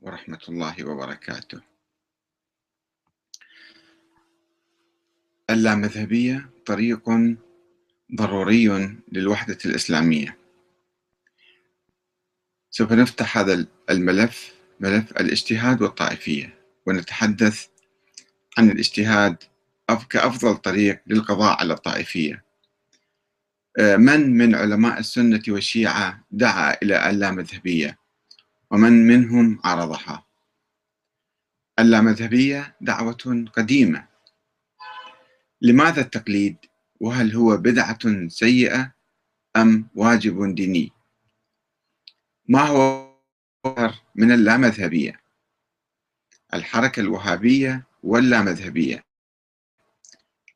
ورحمة الله وبركاته. اللامذهبية طريق ضروري للوحدة الإسلامية. سوف نفتح هذا الملف ملف الاجتهاد والطائفية ونتحدث عن الاجتهاد كأفضل طريق للقضاء على الطائفية. من من علماء السنة والشيعة دعا إلى اللامذهبية؟ ومن منهم عرضها. اللامذهبية دعوة قديمة. لماذا التقليد؟ وهل هو بدعة سيئة أم واجب ديني؟ ما هو من اللامذهبية؟ الحركة الوهابية واللامذهبية.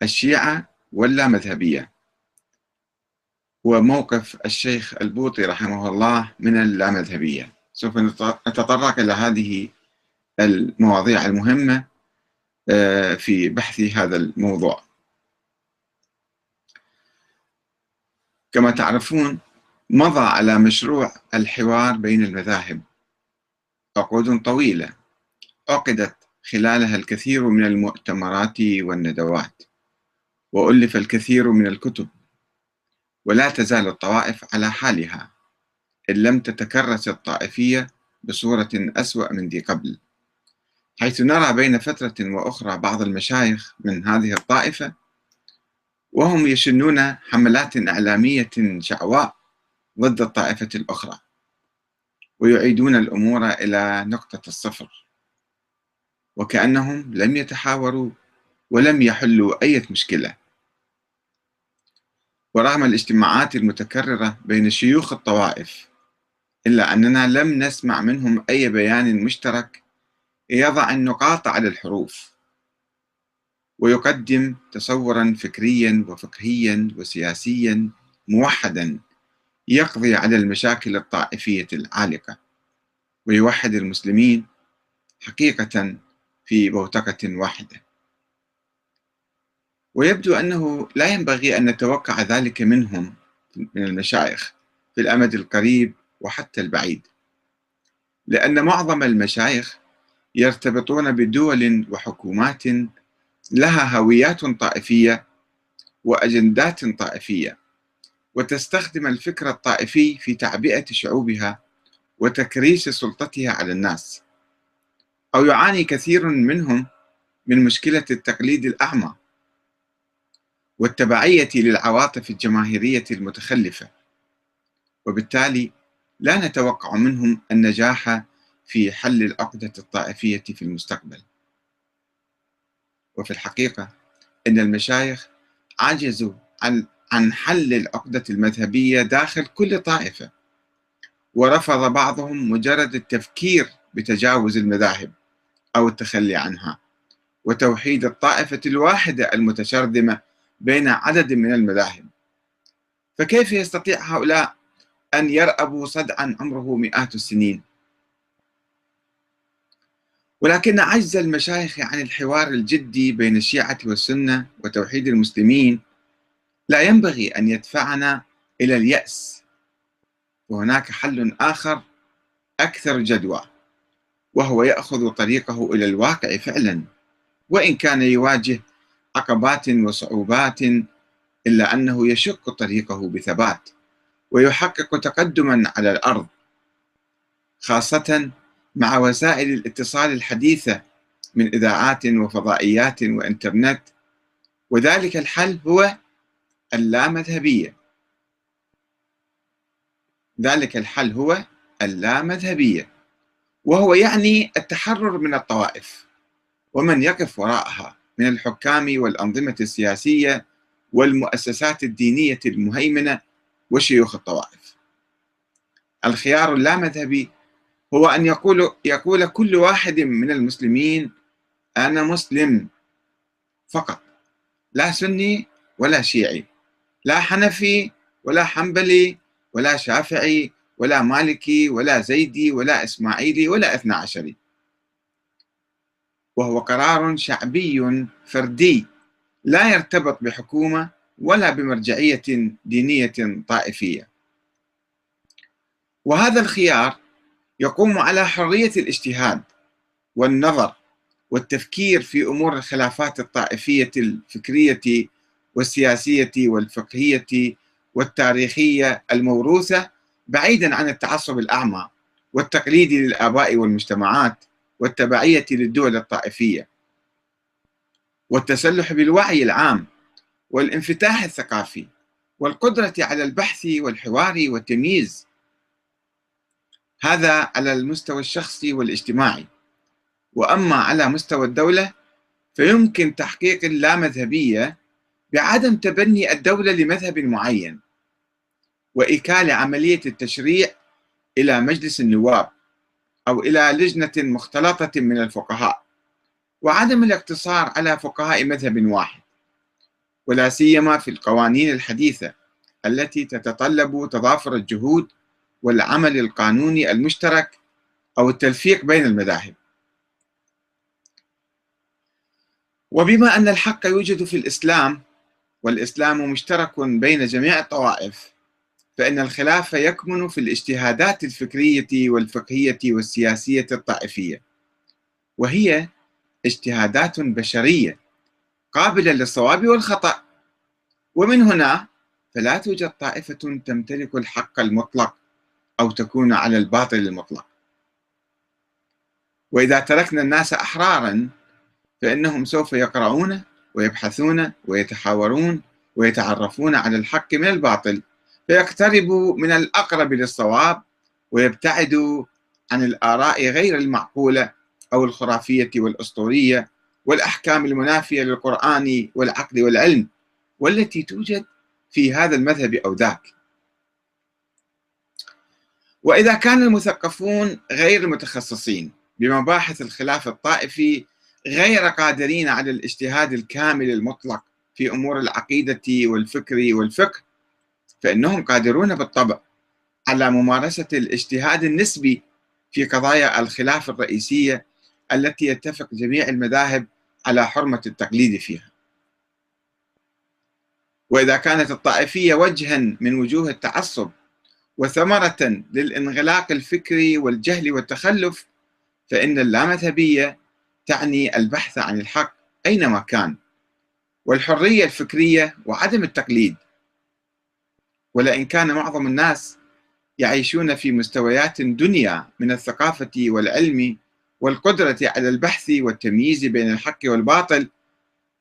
الشيعة واللامذهبية. وموقف الشيخ البوطي رحمه الله من اللامذهبية. سوف نتطرق إلى هذه المواضيع المهمة في بحث هذا الموضوع. كما تعرفون مضى على مشروع الحوار بين المذاهب. عقود طويلة عقدت خلالها الكثير من المؤتمرات والندوات وألف الكثير من الكتب ولا تزال الطوائف على حالها. إن لم تتكرس الطائفية بصورة أسوأ من ذي قبل حيث نرى بين فترة وأخرى بعض المشايخ من هذه الطائفة وهم يشنون حملات إعلامية شعواء ضد الطائفة الأخرى ويعيدون الأمور إلى نقطة الصفر وكأنهم لم يتحاوروا ولم يحلوا أي مشكلة. ورغم الاجتماعات المتكررة بين شيوخ الطوائف إلا أننا لم نسمع منهم أي بيان مشترك يضع النقاط على الحروف ويقدم تصورا فكريا وفقهيا وسياسيا موحدا يقضي على المشاكل الطائفية العالقة ويوحد المسلمين حقيقة في بوتقة واحدة. ويبدو أنه لا ينبغي أن نتوقع ذلك منهم من المشايخ في الأمد القريب وحتى البعيد. لأن معظم المشايخ يرتبطون بدول وحكومات لها هويات طائفية وأجندات طائفية وتستخدم الفكر الطائفي في تعبئة شعوبها وتكريس سلطتها على الناس. أو يعاني كثير منهم من مشكلة التقليد الأعمى والتبعية للعواطف الجماهيرية المتخلفة. وبالتالي لا نتوقع منهم النجاح في حل العقدة الطائفية في المستقبل. وفي الحقيقة أن المشايخ عجزوا عن عن حل العقدة المذهبية داخل كل طائفة ورفض بعضهم مجرد التفكير بتجاوز المذاهب أو التخلي عنها وتوحيد الطائفة الواحدة المتشرذمة بين عدد من المذاهب. فكيف يستطيع هؤلاء أن يرأبوا صدعا عمره مئات السنين. ولكن عجز المشايخ عن الحوار الجدي بين الشيعة والسنة وتوحيد المسلمين لا ينبغي أن يدفعنا إلى اليأس. وهناك حل آخر أكثر جدوى وهو يأخذ طريقه إلى الواقع فعلا وإن كان يواجه عقبات وصعوبات إلا أنه يشق طريقه بثبات. ويحقق تقدما على الأرض خاصة مع وسائل الاتصال الحديثة من إذاعات وفضائيات وإنترنت. وذلك الحل هو اللامذهبية. ذلك الحل هو اللامذهبية. وهو يعني التحرر من الطوائف ومن يقف وراءها من الحكام والأنظمة السياسية والمؤسسات الدينية المهيمنة وشيوخ الطوائف الخيار اللامذهبي هو أن يقول يقول كل واحد من المسلمين أنا مسلم فقط لا سني ولا شيعي لا حنفي ولا حنبلي ولا شافعي ولا مالكي ولا زيدي ولا إسماعيلي ولا اثنا عشري. وهو قرار شعبي فردي لا يرتبط بحكومة ولا بمرجعية دينية طائفية. وهذا الخيار يقوم على حرية الاجتهاد والنظر والتفكير في أمور الخلافات الطائفية الفكرية والسياسية والفقهية والتاريخية الموروثة بعيدا عن التعصب الأعمى والتقليد للآباء والمجتمعات والتبعية للدول الطائفية. والتسلح بالوعي العام والانفتاح الثقافي والقدرة على البحث والحوار والتمييز. هذا على المستوى الشخصي والاجتماعي. وأما على مستوى الدولة فيمكن تحقيق اللامذهبية بعدم تبني الدولة لمذهب معين وإكال عملية التشريع إلى مجلس النواب أو إلى لجنة مختلطة من الفقهاء وعدم الاقتصار على فقهاء مذهب واحد. ولا سيما في القوانين الحديثة التي تتطلب تضافر الجهود والعمل القانوني المشترك أو التلفيق بين المذاهب. وبما أن الحق يوجد في الإسلام والإسلام مشترك بين جميع الطوائف فإن الخلاف يكمن في الاجتهادات الفكرية والفقهية والسياسية الطائفية وهي اجتهادات بشرية قابلة للصواب والخطأ. ومن هنا فلا توجد طائفة تمتلك الحق المطلق أو تكون على الباطل المطلق. وإذا تركنا الناس أحرارا فإنهم سوف يقرؤون ويبحثون ويتحاورون ويتعرفون على الحق من الباطل فيقتربوا من الأقرب للصواب ويبتعدوا عن الآراء غير المعقولة أو الخرافية والأسطورية والأحكام المنافية للقرآن والعقل والعلم والتي توجد في هذا المذهب أو ذاك. وإذا كان المثقفون غير المتخصصين بمباحث الخلاف الطائفي غير قادرين على الاجتهاد الكامل المطلق في أمور العقيدة والفكر والفقه فإنهم قادرون بالطبع على ممارسة الاجتهاد النسبي في قضايا الخلاف الرئيسية التي يتفق جميع المذاهب على حرمة التقليد فيها. وإذا كانت الطائفية وجها من وجوه التعصب وثمرة للانغلاق الفكري والجهل والتخلف فإن اللامذهبية تعني البحث عن الحق أينما كان والحرية الفكرية وعدم التقليد ولئن كان معظم الناس يعيشون في مستويات دنيا من الثقافة والعلم والقدرة على البحث والتمييز بين الحق والباطل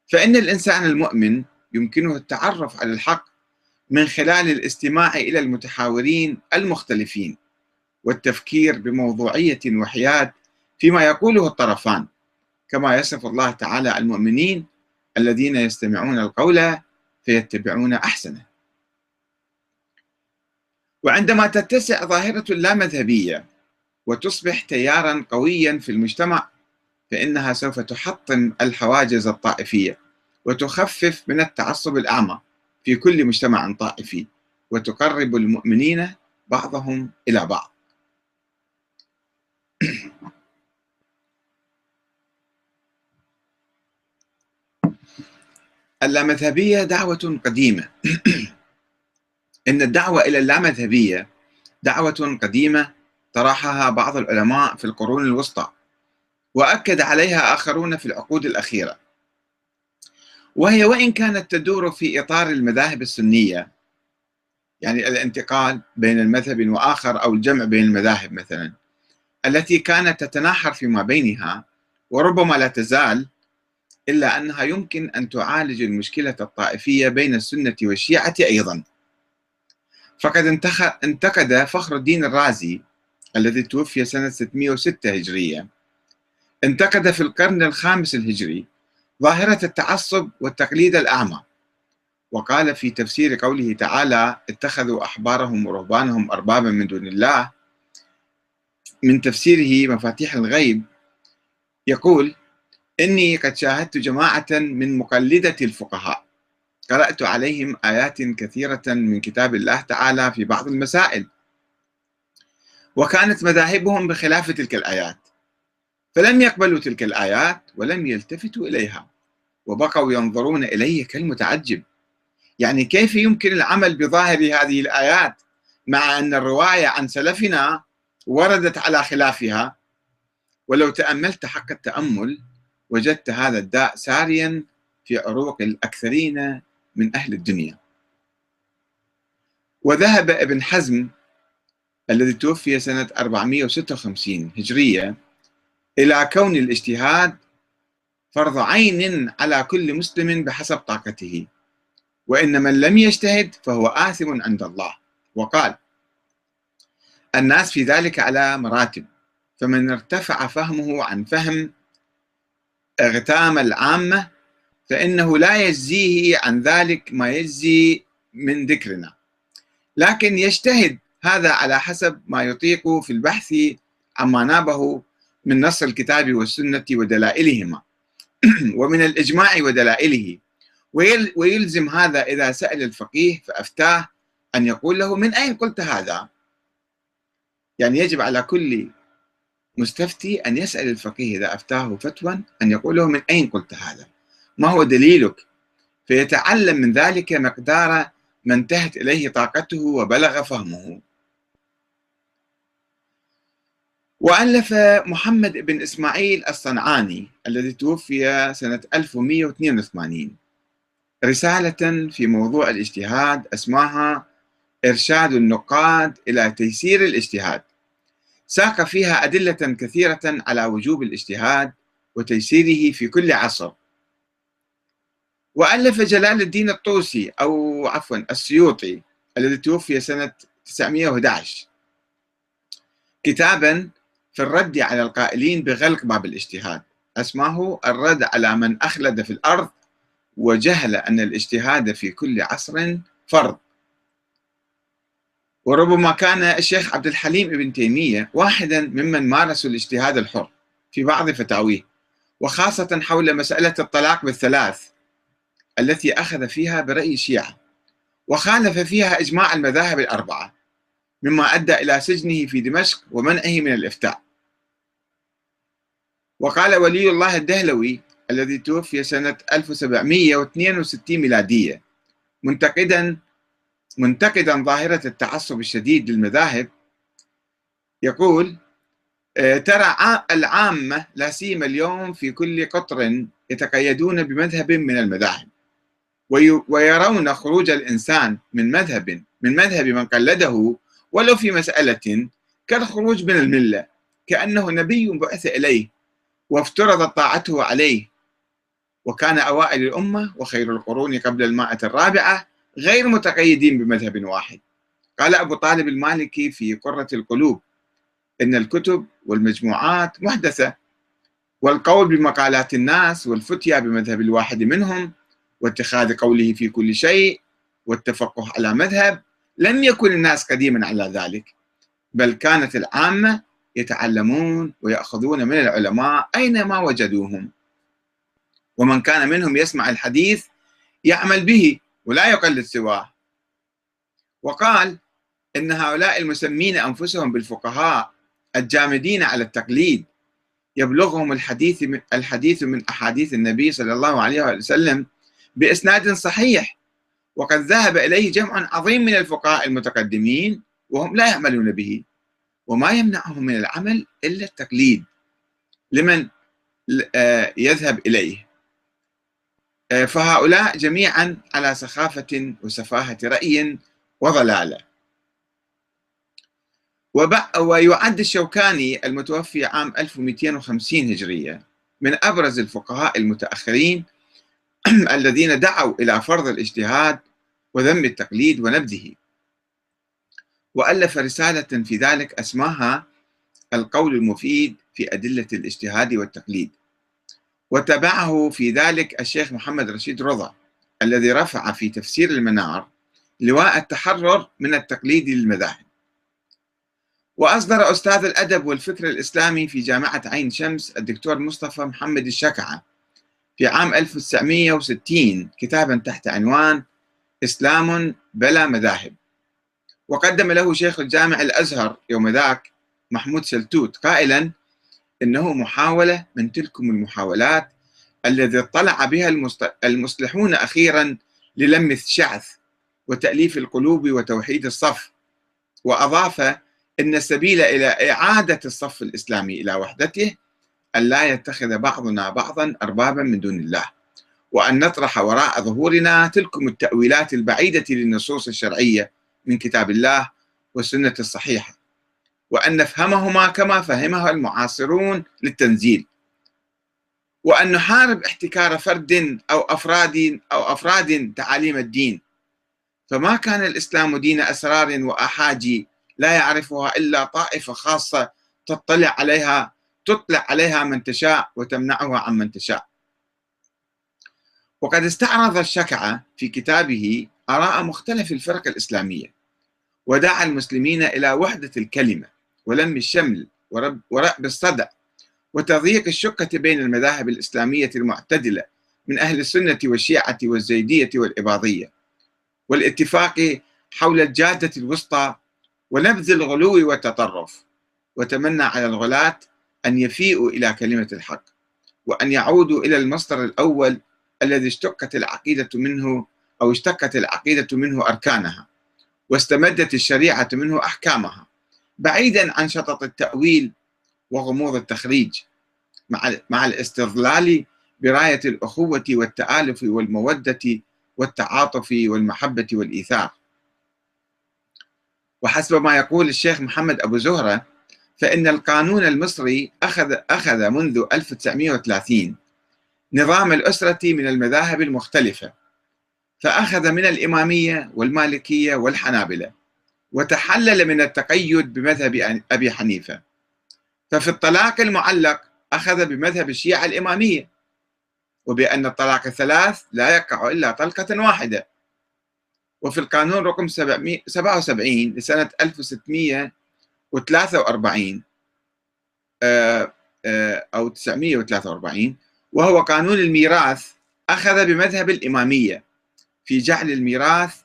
فإن الإنسان المؤمن يمكنه التعرف على الحق من خلال الاستماع إلى المتحاورين المختلفين والتفكير بموضوعية وحياد فيما يقوله الطرفان كما يصف الله تعالى المؤمنين الذين يستمعون القول فيتبعون أحسنه. وعندما تتسع ظاهرة اللامذهبيه وتصبح تيارا قويا في المجتمع فإنها سوف تحطم الحواجز الطائفية وتخفف من التعصب الأعمى في كل مجتمع طائفي وتقرب المؤمنين بعضهم إلى بعض. اللامذهبية دعوة قديمة إن الدعوة إلى اللامذهبية دعوة قديمة طرحها بعض العلماء في القرون الوسطى وأكد عليها آخرون في العقود الأخيرة. وهي وإن كانت تدور في إطار المذاهب السنية يعني الانتقال بين المذهب وآخر أو الجمع بين المذاهب مثلا التي كانت تتناحر فيما بينها وربما لا تزال إلا أنها يمكن أن تعالج المشكلة الطائفية بين السنة والشيعة أيضا. فقد انتقد فخر الدين الرازي الذي توفي سنة 606 هجرية. انتقد في القرن الخامس الهجري ظاهرة التعصب والتقليد الأعمى. وقال في تفسير قوله تعالى اتخذوا أحبارهم ورهبانهم أربابا من دون الله. من تفسيره مفاتيح الغيب يقول إني قد شاهدت جماعة من مقلدة الفقهاء. قرأت عليهم آيات كثيرة من كتاب الله تعالى في بعض المسائل. وكانت مذاهبهم بخلاف تلك الآيات. فلم يقبلوا تلك الآيات ولم يلتفتوا إليها. وبقوا ينظرون إلي كالمتعجب. يعني كيف يمكن العمل بظاهر هذه الآيات مع أن الرواية عن سلفنا وردت على خلافها؟ ولو تأملت حق التأمل وجدت هذا الداء ساريا في عروق الأكثرين من أهل الدنيا. وذهب ابن حزم الذي توفي سنة 456 هجرية إلى كون الاجتهاد فرض عين على كل مسلم بحسب طاقته. وإن من لم يجتهد فهو آثم عند الله. وقال الناس في ذلك على مراتب فمن ارتفع فهمه عن فهم اغتام العامة فإنه لا يجزيه عن ذلك ما يجزي من ذكرنا. لكن يجتهد هذا على حسب ما يطيق في البحث عما نابه من نص الكتاب والسنة ودلائلهما. ومن الإجماع ودلائله. ويلزم هذا إذا سأل الفقيه فأفتاه أن يقول له من أين قلت هذا؟ يعني يجب على كل مستفتي أن يسأل الفقيه إذا أفتاه فتوى أن يقول له من أين قلت هذا؟ ما هو دليلك؟ فيتعلم من ذلك مقدار ما انتهت إليه طاقته وبلغ فهمه. وألف محمد بن إسماعيل الصنعاني الذي توفي سنة 1182 رسالة في موضوع الاجتهاد اسمها إرشاد النقاد إلى تيسير الاجتهاد. ساق فيها أدلة كثيرة على وجوب الاجتهاد وتيسيره في كل عصر. وألف جلال الدين الطوسي أو عفوا السيوطي الذي توفي سنة 911 كتابا في الرد على القائلين بغلق باب الاجتهاد. اسمه الرد على من أخلد في الأرض وجهل أن الاجتهاد في كل عصر فرض. وربما كان الشيخ عبد الحليم ابن تيمية واحدا ممن مارسوا الاجتهاد الحر في بعض فتاويه وخاصة حول مسألة الطلاق بالثلاث التي أخذ فيها برأي الشيعة وخالف فيها إجماع المذاهب الأربعة. مما أدى إلى سجنه في دمشق ومنعه من الإفتاء. وقال ولي الله الدهلوي الذي توفي سنة 1762 ميلادية منتقدا منتقدا ظاهرة التعصب الشديد للمذاهب يقول آه، ترى العامة لا سيما اليوم في كل قطر يتقيدون بمذهب من المذاهب ويرون خروج الإنسان من مذهب من مذهب من قلده ولو في مسألة كالخروج من الملة كأنه نبي بعث إليه وافترضت طاعته عليه وكان أوائل الأمة وخير القرون قبل المائة الرابعة غير متقيدين بمذهب واحد. قال أبو طالب المالكي في قرة القلوب إن الكتب والمجموعات محدثة والقول بمقالات الناس والفتيا بمذهب الواحد منهم واتخاذ قوله في كل شيء والتفقه على مذهب لم يكن الناس قديما على ذلك بل كانت العامة يتعلمون ويأخذون من العلماء أينما وجدوهم. ومن كان منهم يسمع الحديث يعمل به ولا يقلد سواه. وقال إن هؤلاء المسمين أنفسهم بالفقهاء الجامدين على التقليد يبلغهم الحديث من الحديث من أحاديث النبي صلى الله عليه وسلم بإسناد صحيح. وقد ذهب إليه جمع عظيم من الفقهاء المتقدمين وهم لا يعملون به وما يمنعهم من العمل إلا التقليد. لمن آه، يذهب إليه. آه، فهؤلاء جميعا على سخافة وسفاهة رأي وضلالة. ويعد الشوكاني المتوفي عام 1250 هجرية من أبرز الفقهاء المتأخرين الذين دعوا إلى فرض الاجتهاد وذم التقليد ونبذه. وألف رسالة في ذلك أسماها القول المفيد في أدلة الاجتهاد والتقليد. وتبعه في ذلك الشيخ محمد رشيد رضا الذي رفع في تفسير المنار لواء التحرر من التقليد للمذاهب. وأصدر أستاذ الأدب والفكر الإسلامي في جامعة عين شمس الدكتور مصطفى محمد الشكعة في عام 1960 كتابا تحت عنوان إسلام بلا مذاهب. وقدم له شيخ الجامع الأزهر يوم ذاك محمود سلتوت قائلا إنه محاولة من تلكم المحاولات الذي اطلع بها المصلحون أخيرا للم الشعث وتأليف القلوب وتوحيد الصف. وأضاف إن السبيل إلى إعادة الصف الإسلامي إلى وحدته أن لا يتخذ بعضنا بعضا أربابا من دون الله وأن نطرح وراء ظهورنا تلكم التأويلات البعيدة للنصوص الشرعية من كتاب الله والسنة الصحيحة وأن نفهمهما كما فهمها المعاصرون للتنزيل وأن نحارب احتكار فرد أو أفراد أو أفراد تعاليم الدين. فما كان الإسلام دين أسرار وأحاجي لا يعرفها إلا طائفة خاصة تطلع عليها تطلع عليها من تشاء وتمنعها عن من تشاء. وقد استعرض الشكعة في كتابه آراء مختلف الفرق الإسلامية ودعا المسلمين إلى وحدة الكلمة ولم الشمل ورأب الصدع وتضييق الشقة بين المذاهب الإسلامية المعتدلة من أهل السنة والشيعة والزيدية والإباضية والاتفاق حول الجادة الوسطى ونبذ الغلو والتطرف وتمنى على الغلاة أن يفيئوا إلى كلمة الحق وأن يعودوا إلى المصدر الأول الذي اشتقت العقيدة منه أو اشتقت العقيدة منه أركانها واستمدت الشريعة منه أحكامها بعيدا عن شطط التأويل وغموض التخريج مع مع الاستظلال براية الأخوة والتآلف والمودة والتعاطف والمحبة والإيثار. وحسب ما يقول الشيخ محمد أبو زهرة فإن القانون المصري أخذ أخذ منذ 1930 نظام الأسرة من المذاهب المختلفة فأخذ من الإمامية والمالكية والحنابلة وتحلل من التقيد بمذهب أبي حنيفة. ففي الطلاق المعلق أخذ بمذهب الشيعة الإمامية وبأن الطلاق الثلاث لا يقع إلا طلقة واحدة. وفي القانون رقم 77 لسنة 1600 943 آه، آه، أو 943 وهو قانون الميراث أخذ بمذهب الإمامية في جعل الميراث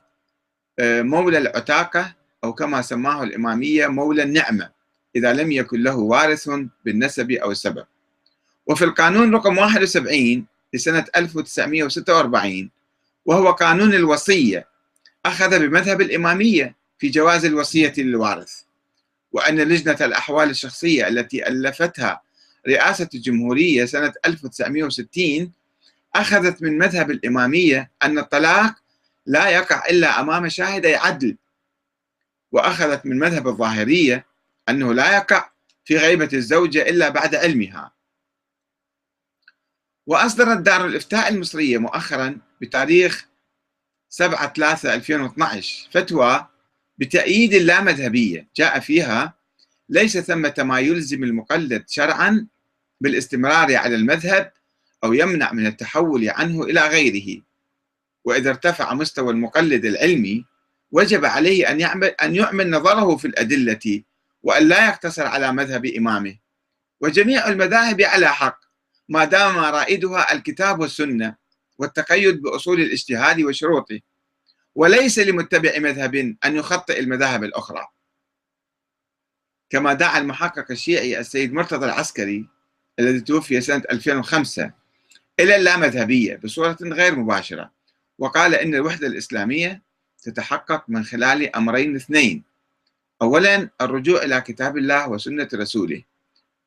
آه، مولى العتاقة أو كما سماه الإمامية مولى النعمة إذا لم يكن له وارث بالنسب أو السبب. وفي القانون رقم 71 لسنة 1946 وهو قانون الوصية أخذ بمذهب الإمامية في جواز الوصية للوارث. وأن لجنة الأحوال الشخصية التي ألفتها رئاسة الجمهورية سنة 1960 أخذت من مذهب الإمامية أن الطلاق لا يقع إلا أمام شاهدي عدل وأخذت من مذهب الظاهرية أنه لا يقع في غيبة الزوجة إلا بعد علمها. وأصدرت دار الإفتاء المصرية مؤخرا بتاريخ 7 3 2012 فتوى بتأييد اللامذهبية. جاء فيها ليس ثمة ما يلزم المقلد شرعا بالاستمرار على المذهب أو يمنع من التحول عنه إلى غيره. وإذا ارتفع مستوى المقلد العلمي وجب عليه أن يعمل أن يعمل نظره في الأدلة وأن لا يقتصر على مذهب إمامه. وجميع المذاهب على حق ما دام رائدها الكتاب والسنة والتقيد بأصول الاجتهاد وشروطه. وليس لمتبع مذهب أن يخطئ المذاهب الأخرى. كما دعا المحقق الشيعي السيد مرتضى العسكري الذي توفي سنة 2005 إلى اللامذهبية بصورة غير مباشرة وقال إن الوحدة الإسلامية تتحقق من خلال أمرين اثنين. أولا الرجوع إلى كتاب الله وسنة رسوله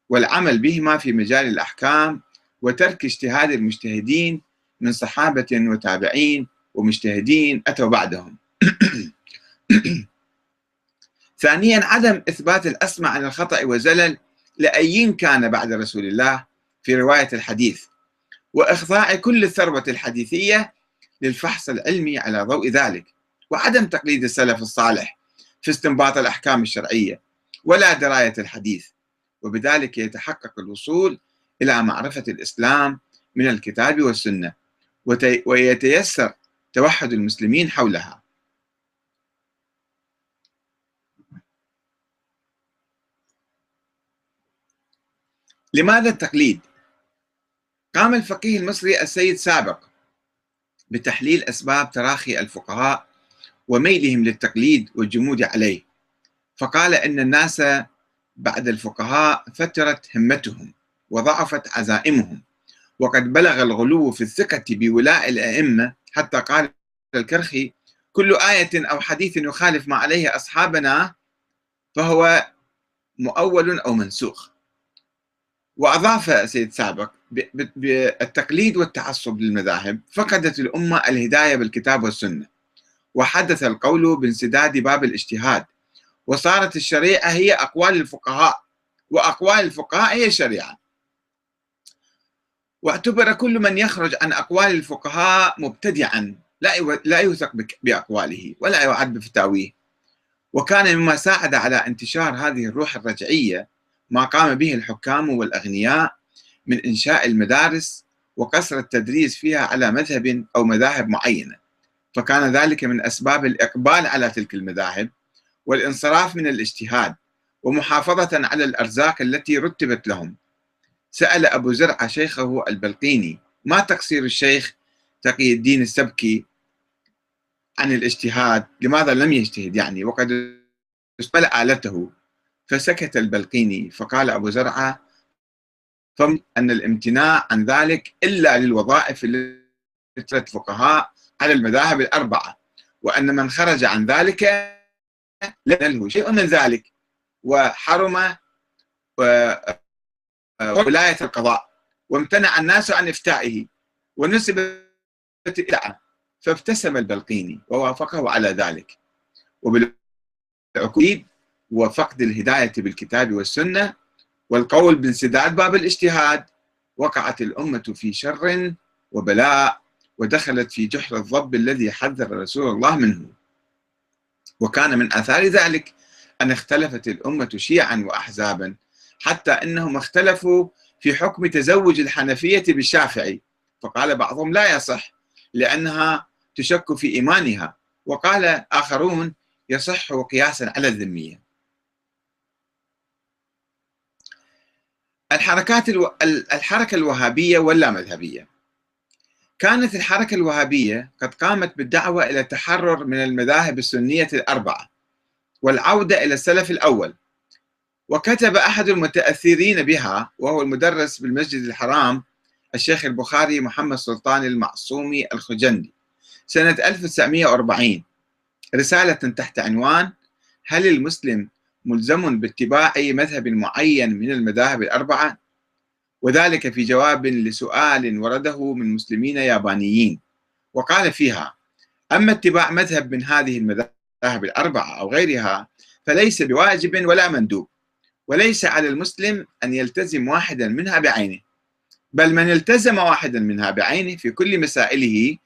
والعمل بهما في مجال الأحكام وترك اجتهاد المجتهدين من صحابة وتابعين ومجتهدين أتوا بعدهم. ثانيا عدم إثبات الأسمع عن الخطأ والزلل لأي كان بعد رسول الله في رواية الحديث. وإخضاع كل الثروة الحديثية للفحص العلمي على ضوء ذلك. وعدم تقليد السلف الصالح في استنباط الأحكام الشرعية ولا دراية الحديث. وبذلك يتحقق الوصول إلى معرفة الإسلام من الكتاب والسنة. ويتيسر توحد المسلمين حولها لماذا التقليد؟ قام الفقيه المصري السيد سابق بتحليل أسباب تراخي الفقهاء وميلهم للتقليد والجمود عليه فقال إن الناس بعد الفقهاء فترت همتهم وضعفت عزائمهم وقد بلغ الغلو في الثقة بولاء الأئمة حتى قال الكرخي كل آية أو حديث يخالف ما عليه أصحابنا فهو مؤول أو منسوخ. وأضاف سيد سابق بالتقليد والتعصب للمذاهب فقدت الأمة الهداية بالكتاب والسنة. وحدث القول بانسداد باب الاجتهاد. وصارت الشريعة هي أقوال الفقهاء وأقوال الفقهاء هي الشريعة. واعتبر كل من يخرج عن أقوال الفقهاء مبتدعا لا يوثق بأقواله ولا يعد بفتاويه. وكان مما ساعد على انتشار هذه الروح الرجعية ما قام به الحكام والأغنياء من إنشاء المدارس وقصر التدريس فيها على مذهب أو مذاهب معينة. فكان ذلك من أسباب الإقبال على تلك المذاهب والانصراف من الاجتهاد ومحافظة على الأرزاق التي رتبت لهم. سأل أبو زرعة شيخه البلقيني ما تقصير الشيخ تقي الدين السبكي عن الاجتهاد؟ لماذا لم يجتهد يعني؟ وقد استمل آلته. فسكت البلقيني فقال أبو زرعة أن الامتناع عن ذلك إلا للوظائف التي الفقهاء على المذاهب الأربعة وأن من خرج عن ذلك له شيء من ذلك وحرم ولاية القضاء وامتنع الناس عن إفتائه ونسب إلى فابتسم البلقيني ووافقه على ذلك. وبالعقيد وفقد الهداية بالكتاب والسنة والقول بانسداد باب الاجتهاد وقعت الأمة في شر وبلاء ودخلت في جحر الضب الذي حذر رسول الله منه. وكان من آثار ذلك أن اختلفت الأمة شيعا وأحزابا حتى أنهم اختلفوا في حكم تزوج الحنفية بالشافعي. فقال بعضهم لا يصح لأنها تشك في إيمانها. وقال آخرون يصح قياسا على الذمية. الحركات ألو... الحركة الوهابية واللامذهبية كانت الحركة الوهابية قد قامت بالدعوة إلى التحرر من المذاهب السنية الأربعة والعودة إلى السلف الأول. وكتب أحد المتأثرين بها وهو المدرس بالمسجد الحرام الشيخ البخاري محمد سلطان المعصومي الخجندي سنة 1940 رسالة تحت عنوان هل المسلم ملزم باتباع مذهب معين من المذاهب الأربعة؟ وذلك في جواب لسؤال ورده من مسلمين يابانيين. وقال فيها أما اتباع مذهب من هذه المذاهب الأربعة أو غيرها فليس بواجب ولا مندوب. وليس على المسلم أن يلتزم واحدا منها بعينه. بل من التزم واحدا منها بعينه في كل مسائله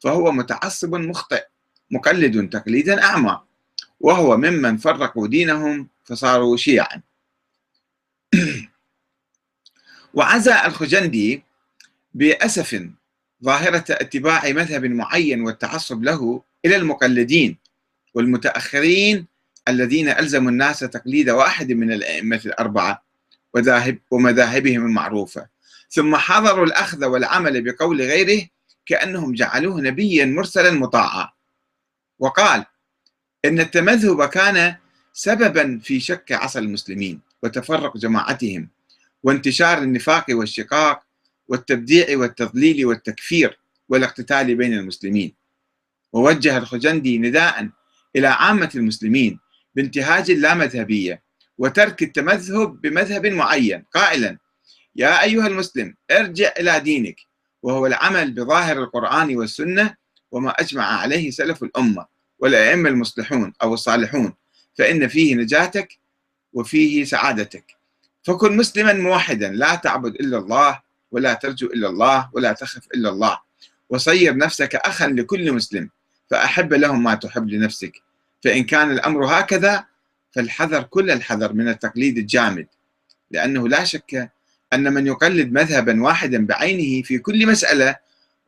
فهو متعصب مخطئ مقلد تقليدا أعمى وهو ممن فرقوا دينهم فصاروا شيعا. وعزى الخجندي بأسف ظاهرة اتباع مذهب معين والتعصب له إلى المقلدين والمتأخرين الذين ألزموا الناس تقليد واحد من الأئمة الأربعة وذاهب ومذاهبهم المعروفة. ثم حضروا الأخذ والعمل بقول غيره كأنهم جعلوه نبيا مرسلا مطاعا. وقال إن التمذهب كان سببا في شك عصا المسلمين وتفرق جماعتهم وانتشار النفاق والشقاق والتبديع والتضليل والتكفير والاقتتال بين المسلمين. ووجه الخجندي نداء إلى عامة المسلمين بانتهاج اللامذهبية وترك التمذهب بمذهب معين. قائلا يا أيها المسلم ارجع إلى دينك وهو العمل بظاهر القرآن والسنة وما أجمع عليه سلف الأمة والأئمة المصلحون أو الصالحون فإن فيه نجاتك وفيه سعادتك. فكن مسلما موحدا لا تعبد إلا الله ولا ترجو إلا الله ولا تخف إلا الله وصير نفسك أخا لكل مسلم فأحب لهم ما تحب لنفسك فإن كان الأمر هكذا فالحذر كل الحذر من التقليد الجامد. لأنه لا شك أن من يقلد مذهبا واحدا بعينه في كل مسألة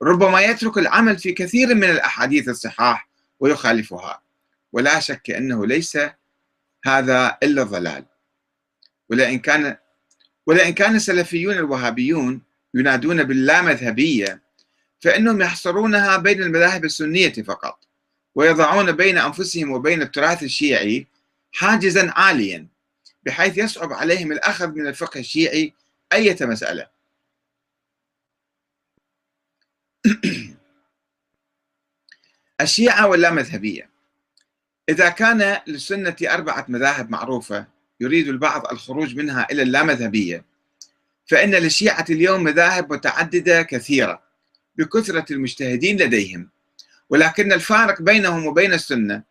ربما يترك العمل في كثير من الأحاديث الصحاح ويخالفها. ولا شك أنه ليس هذا إلا الضلال. ولئن كان ولئن كان السلفيون الوهابيون ينادون باللامذهبية فإنهم يحصرونها بين المذاهب السنية فقط. ويضعون بين أنفسهم وبين التراث الشيعي حاجزا عاليا بحيث يصعب عليهم الأخذ من الفقه الشيعي أية مسألة. الشيعة واللامذهبية إذا كان للسنة أربعة مذاهب معروفة يريد البعض الخروج منها إلى اللامذهبية فإن للشيعة اليوم مذاهب متعددة كثيرة بكثرة المجتهدين لديهم. ولكن الفارق بينهم وبين السنة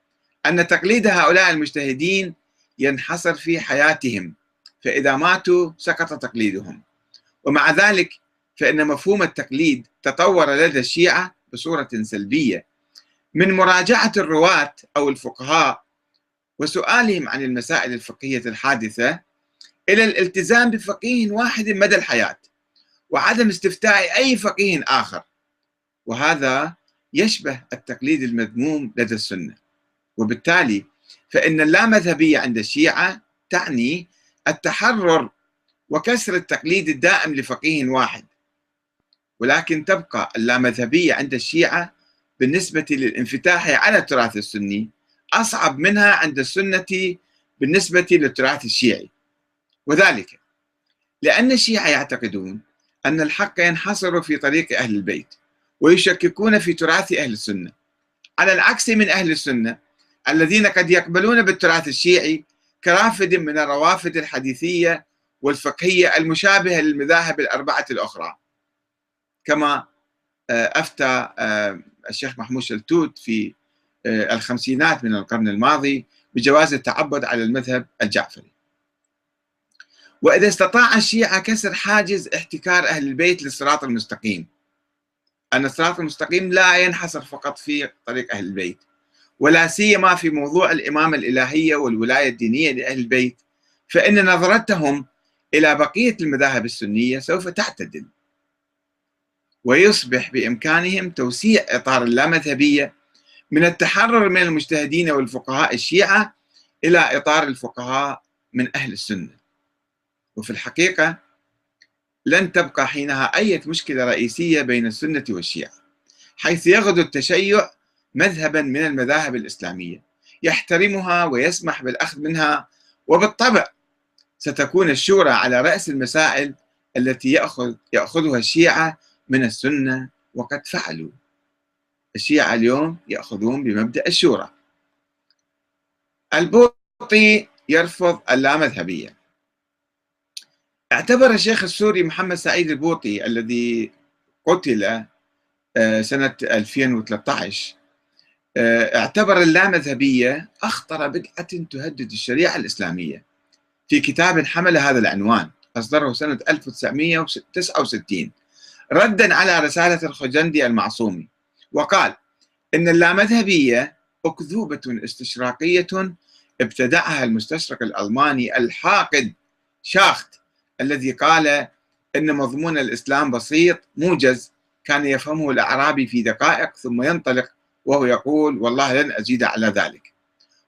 أن تقليد هؤلاء المجتهدين ينحصر في حياتهم فإذا ماتوا سقط تقليدهم. ومع ذلك فإن مفهوم التقليد تطور لدى الشيعة بصورة سلبية. من مراجعة الرواة أو الفقهاء وسؤالهم عن المسائل الفقهية الحادثة إلى الالتزام بفقيه واحد مدى الحياة وعدم استفتاء أي فقيه آخر. وهذا يشبه التقليد المذموم لدى السنة. وبالتالي فإن اللامذهبية عند الشيعة تعني التحرر وكسر التقليد الدائم لفقيه واحد. ولكن تبقى اللامذهبية عند الشيعة بالنسبة للانفتاح على التراث السني أصعب منها عند السنة بالنسبة للتراث الشيعي. وذلك لأن الشيعة يعتقدون أن الحق ينحصر في طريق أهل البيت. ويشككون في تراث أهل السنة. على العكس من أهل السنة الذين قد يقبلون بالتراث الشيعي كرافد من الروافد الحديثية والفقهية المشابهة للمذاهب الأربعة الأخرى. كما آه، أفتى آه، الشيخ محمود شلتوت في آه، الخمسينات من القرن الماضي بجواز التعبد على المذهب الجعفري. وإذا استطاع الشيعة كسر حاجز احتكار أهل البيت للصراط المستقيم أن الصراط المستقيم لا ينحصر فقط في طريق أهل البيت ولا سيما في موضوع الإمامة الإلهية والولاية الدينية لأهل البيت فإن نظرتهم إلى بقية المذاهب السنية سوف تعتدل ويصبح بإمكانهم توسيع إطار اللامذهبية من التحرر من المجتهدين والفقهاء الشيعة إلى إطار الفقهاء من أهل السنة. وفي الحقيقة لن تبقى حينها أي مشكلة رئيسية بين السنة والشيعة حيث يغدو التشيع مذهبا من المذاهب الإسلامية يحترمها ويسمح بالأخذ منها وبالطبع ستكون الشورى على رأس المسائل التي يأخذ يأخذها الشيعة من السنة وقد فعلوا. الشيعة اليوم يأخذون بمبدأ الشورى. البوطي يرفض اللامذهبية. اعتبر الشيخ السوري محمد سعيد البوطي الذي قتل آه، سنة 2013 آه، اعتبر اللامذهبية أخطر بدعة تهدد الشريعة الإسلامية. في كتاب حمل هذا العنوان أصدره سنة 1969 ردا على رسالة الخجندي المعصومي وقال إن اللامذهبية أكذوبة استشراقية ابتدعها المستشرق الألماني الحاقد شاخت الذي قال إن مضمون الإسلام بسيط موجز كان يفهمه الأعرابي في دقائق ثم ينطلق وهو يقول والله لن أزيد على ذلك.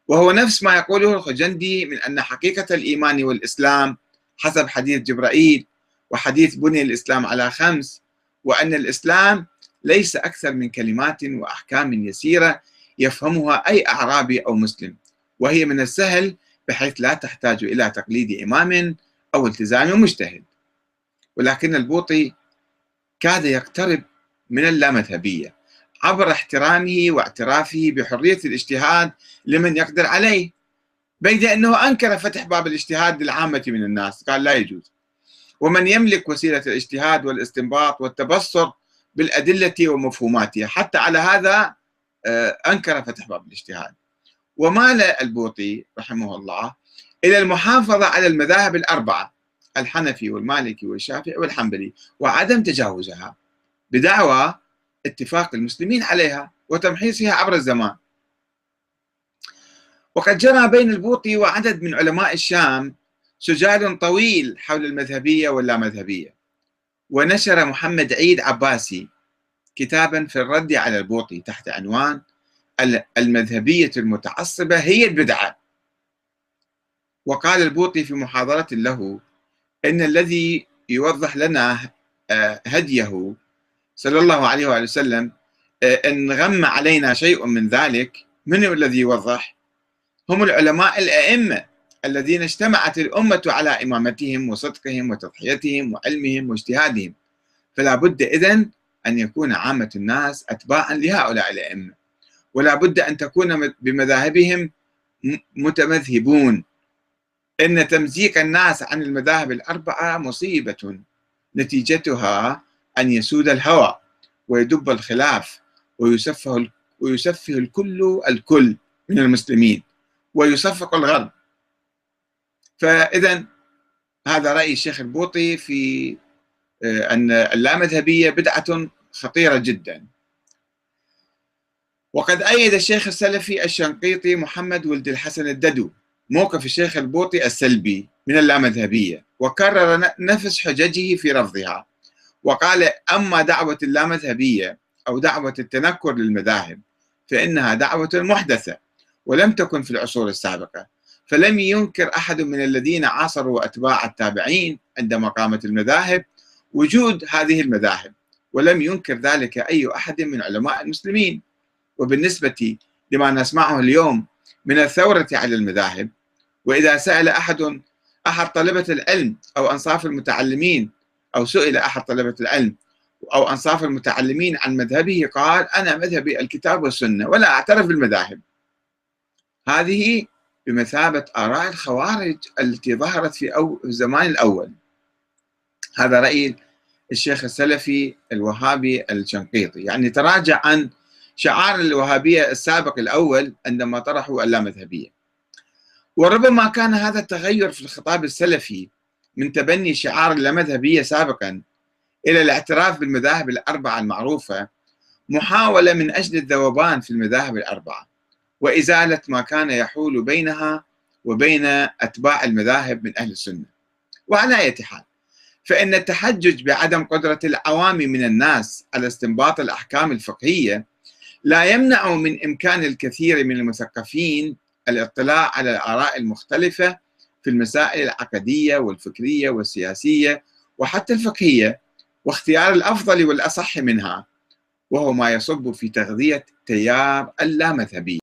وهو نفس ما يقوله الخجندي من أن حقيقة الإيمان والإسلام حسب حديث جبرائيل وحديث بني الإسلام على خمس وأن الإسلام ليس أكثر من كلمات وأحكام يسيرة يفهمها أي أعرابي أو مسلم وهي من السهل بحيث لا تحتاج إلى تقليد إمام أو التزام مجتهد ولكن البوطي كاد يقترب من اللامذهبية عبر احترامه واعترافه بحرية الاجتهاد لمن يقدر عليه بيد أنه أنكر فتح باب الاجتهاد للعامة من الناس. قال لا يجوز. ومن يملك وسيلة الاجتهاد والاستنباط والتبصر بالأدلة ومفهوماتها. حتى على هذا آه، أنكر فتح باب الاجتهاد. ومال البوطي رحمه الله إلى المحافظة على المذاهب الأربعة الحنفي والمالكي والشافعي والحنبلي وعدم تجاوزها بدعوى اتفاق المسلمين عليها وتمحيصها عبر الزمان. وقد جرى بين البوطي وعدد من علماء الشام سجال طويل حول المذهبية واللامذهبية ونشر محمد عيد عباسي كتابا في الرد على البوطي تحت عنوان المذهبية المتعصبة هي البدعة. وقال البوطي في محاضرة له إن الذي يوضح لنا آه، هديه صلى الله عليه وآله وسلم آه، إن غم علينا شيء من ذلك من الذي يوضح؟ هم العلماء الأئمة الذين اجتمعت الأمة على إمامتهم وصدقهم وتضحيتهم وعلمهم واجتهادهم. فلا بد إذن أن يكون عامة الناس أتباعا لهؤلاء الأئمة. ولا بد أن تكون بمذاهبهم متمذهبون. إن تمزيق الناس عن المذاهب الأربعة مصيبة. نتيجتها أن يسود الهوى ويدب الخلاف ويسفه ويسفه الكل الكل من المسلمين ويصفق الغرب. فإذا هذا رأي الشيخ البوطي في آه، أن اللامذهبية بدعة خطيرة جدا. وقد أيد الشيخ السلفي الشنقيطي محمد ولد الحسن الددو موقف الشيخ البوطي السلبي من اللامذهبية وكرر نفس حججه في رفضها وقال أما دعوة اللامذهبية أو دعوة التنكر للمذاهب فإنها دعوة محدثة ولم تكن في العصور السابقة فلم ينكر أحد من الذين عاصروا أتباع التابعين عندما قامت المذاهب وجود هذه المذاهب ولم ينكر ذلك أي أحد من علماء المسلمين. وبالنسبة لما نسمعه اليوم من الثورة على المذاهب وإذا سأل أحد أحد طلبة العلم أو أنصاف المتعلمين أو سئل أحد طلبة العلم أو أنصاف المتعلمين عن مذهبه قال أنا مذهبي الكتاب والسنة ولا أعترف بالمذاهب. هذه بمثابة آراء الخوارج التي ظهرت في أو الزمان الأول. هذا رأي الشيخ السلفي الوهابي الشنقيطي. يعني تراجع عن شعار الوهابية السابق الأول عندما طرحوا اللامذهبية وربما كان هذا التغير في الخطاب السلفي من تبني شعار اللامذهبية سابقا إلى الاعتراف بالمذاهب الأربعة المعروفة محاولة من أجل الذوبان في المذاهب الأربعة وإزالة ما كان يحول بينها وبين أتباع المذاهب من أهل السنة. وعلى أي حال فإن التحجج بعدم قدرة العوام من الناس على استنباط الأحكام الفقهية لا يمنع من إمكان الكثير من المثقفين الاطلاع على الآراء المختلفة في المسائل العقدية والفكرية والسياسية وحتى الفقهية واختيار الأفضل والأصح منها وهو ما يصب في تغذية تيار اللامذهبية